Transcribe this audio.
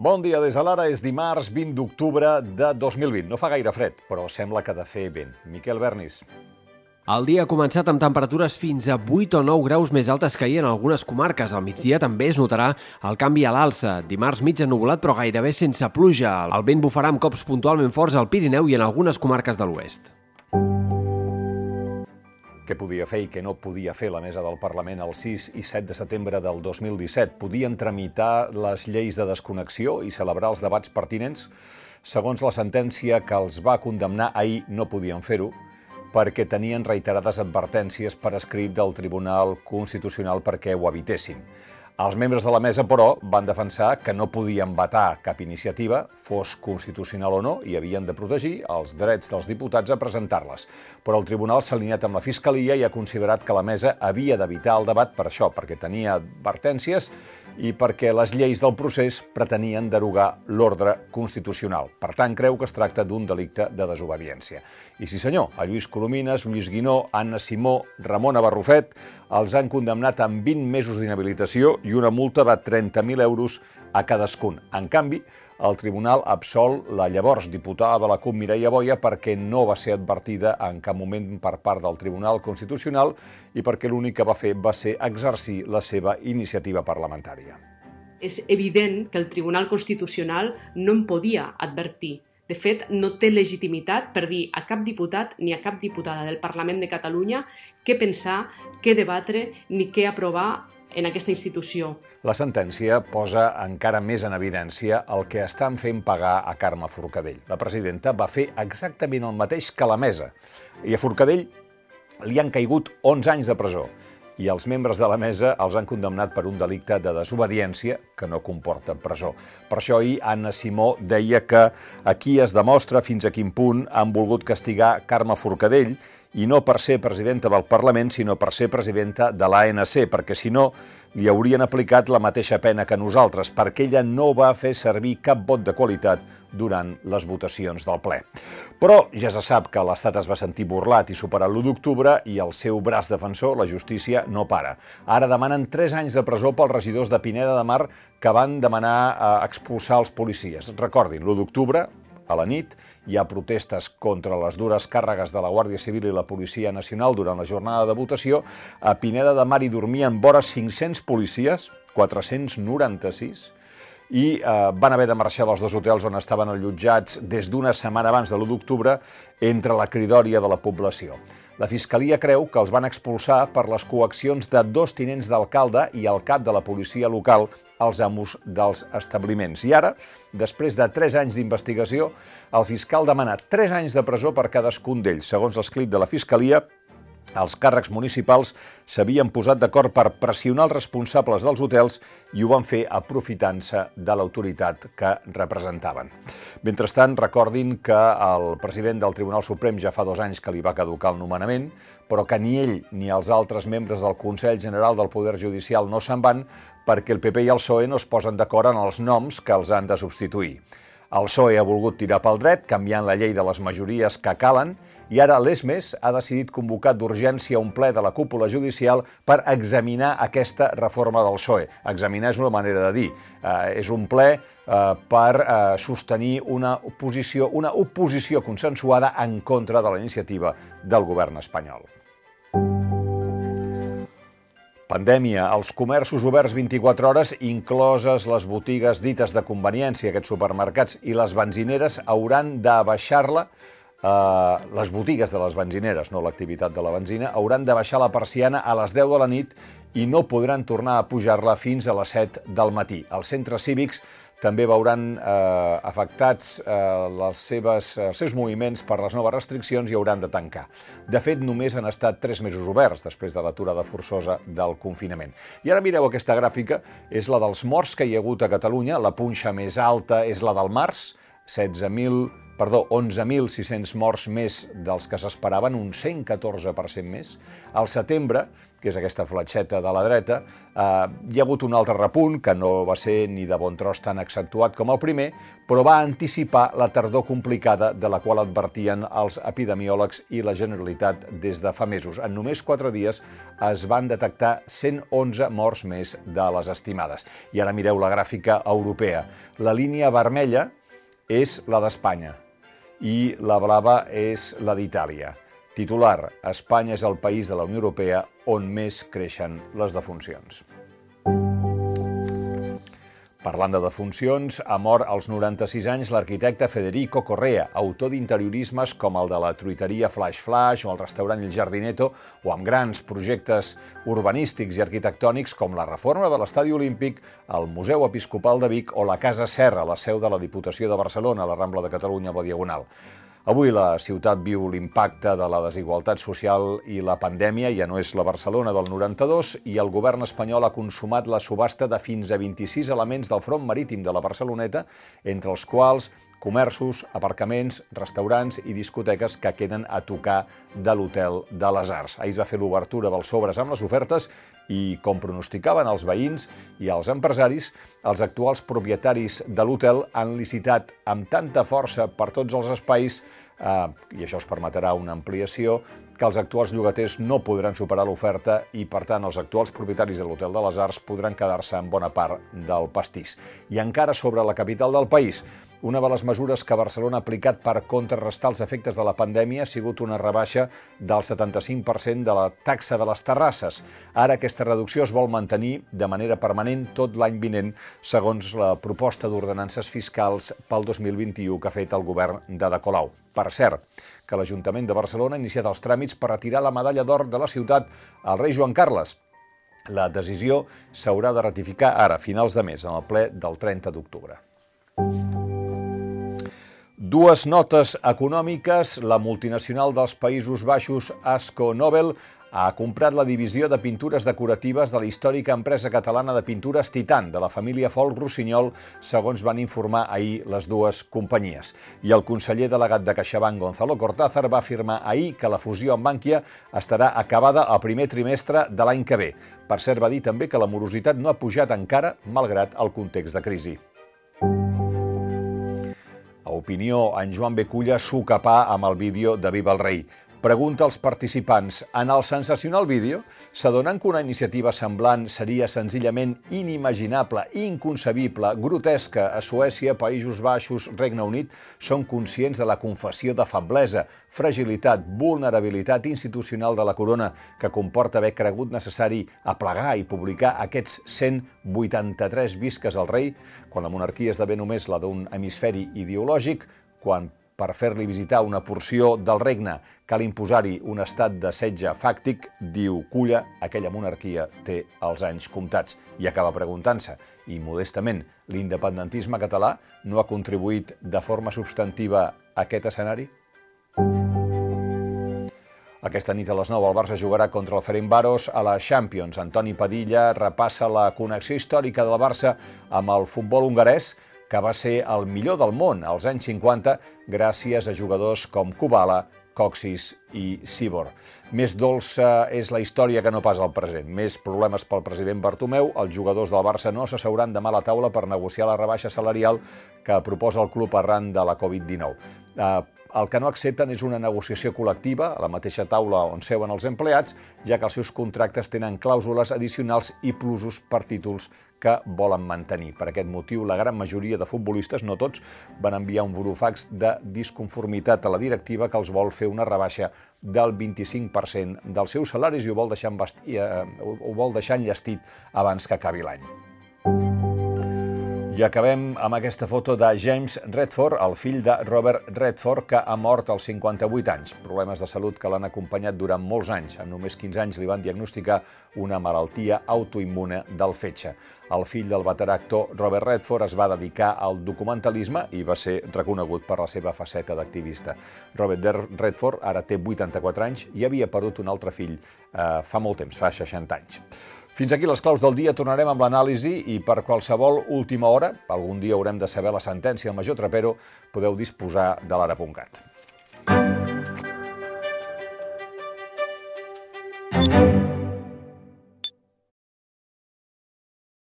Bon dia, des de l'ara és dimarts 20 d'octubre de 2020. No fa gaire fred, però sembla que ha de fer vent. Miquel Bernis. El dia ha començat amb temperatures fins a 8 o 9 graus més altes que ahir en algunes comarques. Al migdia també es notarà el canvi a l'alça. Dimarts mig ennubulat però gairebé sense pluja. El vent bufarà amb cops puntualment forts al Pirineu i en algunes comarques de l'oest. Què podia fer i què no podia fer la mesa del Parlament el 6 i 7 de setembre del 2017? Podien tramitar les lleis de desconnexió i celebrar els debats pertinents? Segons la sentència que els va condemnar ahir, no podien fer-ho perquè tenien reiterades advertències per escrit del Tribunal Constitucional perquè ho evitessin. Els membres de la mesa, però, van defensar que no podien vetar cap iniciativa, fos constitucional o no, i havien de protegir els drets dels diputats a presentar-les. Però el tribunal s'ha alineat amb la Fiscalia i ha considerat que la mesa havia d'evitar el debat per això, perquè tenia advertències i perquè les lleis del procés pretenien derogar l'ordre constitucional. Per tant, creu que es tracta d'un delicte de desobediència. I sí senyor, a Lluís Coromines, Lluís Guinó, Anna Simó, Ramona Barrufet els han condemnat amb 20 mesos d'inhabilitació i una multa de 30.000 euros a cadascun. En canvi, el tribunal absol la llavors diputada de la CUP Mireia Boia perquè no va ser advertida en cap moment per part del Tribunal Constitucional i perquè l'únic que va fer va ser exercir la seva iniciativa parlamentària. És evident que el Tribunal Constitucional no en podia advertir. De fet, no té legitimitat per dir a cap diputat ni a cap diputada del Parlament de Catalunya què pensar, què debatre ni què aprovar en aquesta institució. La sentència posa encara més en evidència el que estan fent pagar a Carme Forcadell. La presidenta va fer exactament el mateix que la mesa. I a Forcadell li han caigut 11 anys de presó i els membres de la mesa els han condemnat per un delicte de desobediència que no comporta presó. Per això ahir Anna Simó deia que aquí es demostra fins a quin punt han volgut castigar Carme Forcadell i no per ser presidenta del Parlament, sinó per ser presidenta de l'ANC, perquè si no li haurien aplicat la mateixa pena que nosaltres, perquè ella no va fer servir cap vot de qualitat durant les votacions del ple. Però ja se sap que l'Estat es va sentir burlat i superat l'1 d'octubre i el seu braç defensor, la justícia, no para. Ara demanen 3 anys de presó pels regidors de Pineda de Mar que van demanar eh, expulsar els policies. Recordin, l'1 d'octubre, a la nit hi ha protestes contra les dures càrregues de la Guàrdia Civil i la Policia Nacional durant la jornada de votació. A Pineda de Mar hi dormien vora 500 policies, 496, i eh, van haver de marxar dels dos hotels on estaven allotjats des d'una setmana abans de l'1 d'octubre entre la cridòria de la població. La Fiscalia creu que els van expulsar per les coaccions de dos tinents d'alcalde i el cap de la policia local als amos dels establiments. I ara, després de tres anys d'investigació, el fiscal demana tres anys de presó per cadascun d'ells. Segons l'escrit de la Fiscalia, els càrrecs municipals s'havien posat d'acord per pressionar els responsables dels hotels i ho van fer aprofitant-se de l'autoritat que representaven. Mentrestant, recordin que el president del Tribunal Suprem ja fa dos anys que li va caducar el nomenament, però que ni ell ni els altres membres del Consell General del Poder Judicial no se'n van perquè el PP i el PSOE no es posen d'acord en els noms que els han de substituir. El PSOE ha volgut tirar pel dret, canviant la llei de les majories que calen, i ara l'ESMES ha decidit convocar d'urgència un ple de la cúpula judicial per examinar aquesta reforma del PSOE. Examinar és una manera de dir. Eh, és un ple eh, per eh, sostenir una oposició, una oposició consensuada en contra de la iniciativa del govern espanyol. Pandèmia. Els comerços oberts 24 hores, incloses les botigues dites de conveniència, aquests supermercats i les benzineres, hauran d'abaixar-la Uh, les botigues de les benzineres, no l'activitat de la benzina, hauran de baixar la persiana a les 10 de la nit i no podran tornar a pujar-la fins a les 7 del matí. Els centres cívics també veuran eh, afectats eh, les seves, els seus moviments per les noves restriccions i hauran de tancar. De fet, només han estat tres mesos oberts després de l'aturada forçosa del confinament. I ara mireu aquesta gràfica, és la dels morts que hi ha hagut a Catalunya, la punxa més alta és la del març, 16.000 perdó, 11.600 morts més dels que s'esperaven, un 114% més. Al setembre, que és aquesta fletxeta de la dreta, eh, hi ha hagut un altre repunt, que no va ser ni de bon tros tan accentuat com el primer, però va anticipar la tardor complicada de la qual advertien els epidemiòlegs i la Generalitat des de fa mesos. En només quatre dies es van detectar 111 morts més de les estimades. I ara mireu la gràfica europea. La línia vermella és la d'Espanya i la blava és la d'Itàlia. Titular, Espanya és el país de la Unió Europea on més creixen les defuncions. Parlant de defuncions, ha mort als 96 anys l'arquitecte Federico Correa, autor d'interiorismes com el de la truiteria Flash Flash o el restaurant El Jardineto, o amb grans projectes urbanístics i arquitectònics com la reforma de l'Estadi Olímpic, el Museu Episcopal de Vic o la Casa Serra, la seu de la Diputació de Barcelona, a la Rambla de Catalunya, a la Diagonal. Avui la ciutat viu l'impacte de la desigualtat social i la pandèmia, ja no és la Barcelona del 92, i el govern espanyol ha consumat la subhasta de fins a 26 elements del front marítim de la Barceloneta, entre els quals comerços, aparcaments, restaurants i discoteques que queden a tocar de l'Hotel de les Arts. Ahir es va fer l'obertura dels sobres amb les ofertes i, com pronosticaven els veïns i els empresaris, els actuals propietaris de l'hotel han licitat amb tanta força per tots els espais eh, i això es permetrà una ampliació, que els actuals llogaters no podran superar l'oferta i, per tant, els actuals propietaris de l'Hotel de les Arts podran quedar-se en bona part del pastís. I encara sobre la capital del país, una de les mesures que Barcelona ha aplicat per contrarrestar els efectes de la pandèmia ha sigut una rebaixa del 75% de la taxa de les terrasses. Ara aquesta reducció es vol mantenir de manera permanent tot l'any vinent, segons la proposta d'ordenances fiscals pel 2021 que ha fet el govern de De Colau. Per cert, que l'Ajuntament de Barcelona ha iniciat els tràmits per retirar la medalla d'or de la ciutat al rei Joan Carles. La decisió s'haurà de ratificar ara, a finals de mes, en el ple del 30 d'octubre. Dues notes econòmiques. La multinacional dels Països Baixos, Asco Nobel, ha comprat la divisió de pintures decoratives de la històrica empresa catalana de pintures Titan, de la família Folk Rossinyol, segons van informar ahir les dues companyies. I el conseller delegat de CaixaBank, Gonzalo Cortázar, va afirmar ahir que la fusió amb Bankia estarà acabada al primer trimestre de l'any que ve. Per cert, va dir també que la morositat no ha pujat encara, malgrat el context de crisi. A opinió, en Joan Beculla s'ho capà amb el vídeo de Viva el Rei. Pregunta als participants, en el sensacional vídeo, s'adonen que una iniciativa semblant seria senzillament inimaginable, inconcebible, grotesca. A Suècia, Països Baixos, Regne Unit, són conscients de la confessió de feblesa, fragilitat, vulnerabilitat institucional de la corona que comporta haver cregut necessari aplegar i publicar aquests 183 visques al rei, quan la monarquia esdevé només la d'un hemisferi ideològic, quan per fer-li visitar una porció del regne cal imposar-hi un estat de setge fàctic, diu Culla, aquella monarquia té els anys comptats. I acaba preguntant-se, i modestament, l'independentisme català no ha contribuït de forma substantiva a aquest escenari? Aquesta nit a les 9 el Barça jugarà contra el Ferencváros a la Champions. Antoni Padilla repassa la connexió històrica del Barça amb el futbol hongarès que va ser el millor del món als anys 50 gràcies a jugadors com Kubala, Coxis i Sibor. Més dolça és la història que no pas el present. Més problemes pel president Bartomeu. Els jugadors del Barça no s'asseuran demà a la taula per negociar la rebaixa salarial que proposa el club arran de la Covid-19. Uh, el que no accepten és una negociació col·lectiva, a la mateixa taula on seuen els empleats, ja que els seus contractes tenen clàusules addicionals i plusos per títols que volen mantenir. Per aquest motiu, la gran majoria de futbolistes, no tots, van enviar un burofax de disconformitat a la directiva que els vol fer una rebaixa del 25% dels seus salaris i ho vol deixar, eh, ho vol deixar enllestit abans que acabi l'any. I acabem amb aquesta foto de James Redford, el fill de Robert Redford, que ha mort als 58 anys. Problemes de salut que l'han acompanyat durant molts anys. En només 15 anys li van diagnosticar una malaltia autoimmune del fetge. El fill del veterà actor Robert Redford es va dedicar al documentalisme i va ser reconegut per la seva faceta d'activista. Robert Redford ara té 84 anys i havia perdut un altre fill eh, fa molt temps, fa 60 anys. Fins aquí les claus del dia, tornarem amb l'anàlisi i per qualsevol última hora, algun dia haurem de saber la sentència al major Trapero, podeu disposar de l'ara.cat.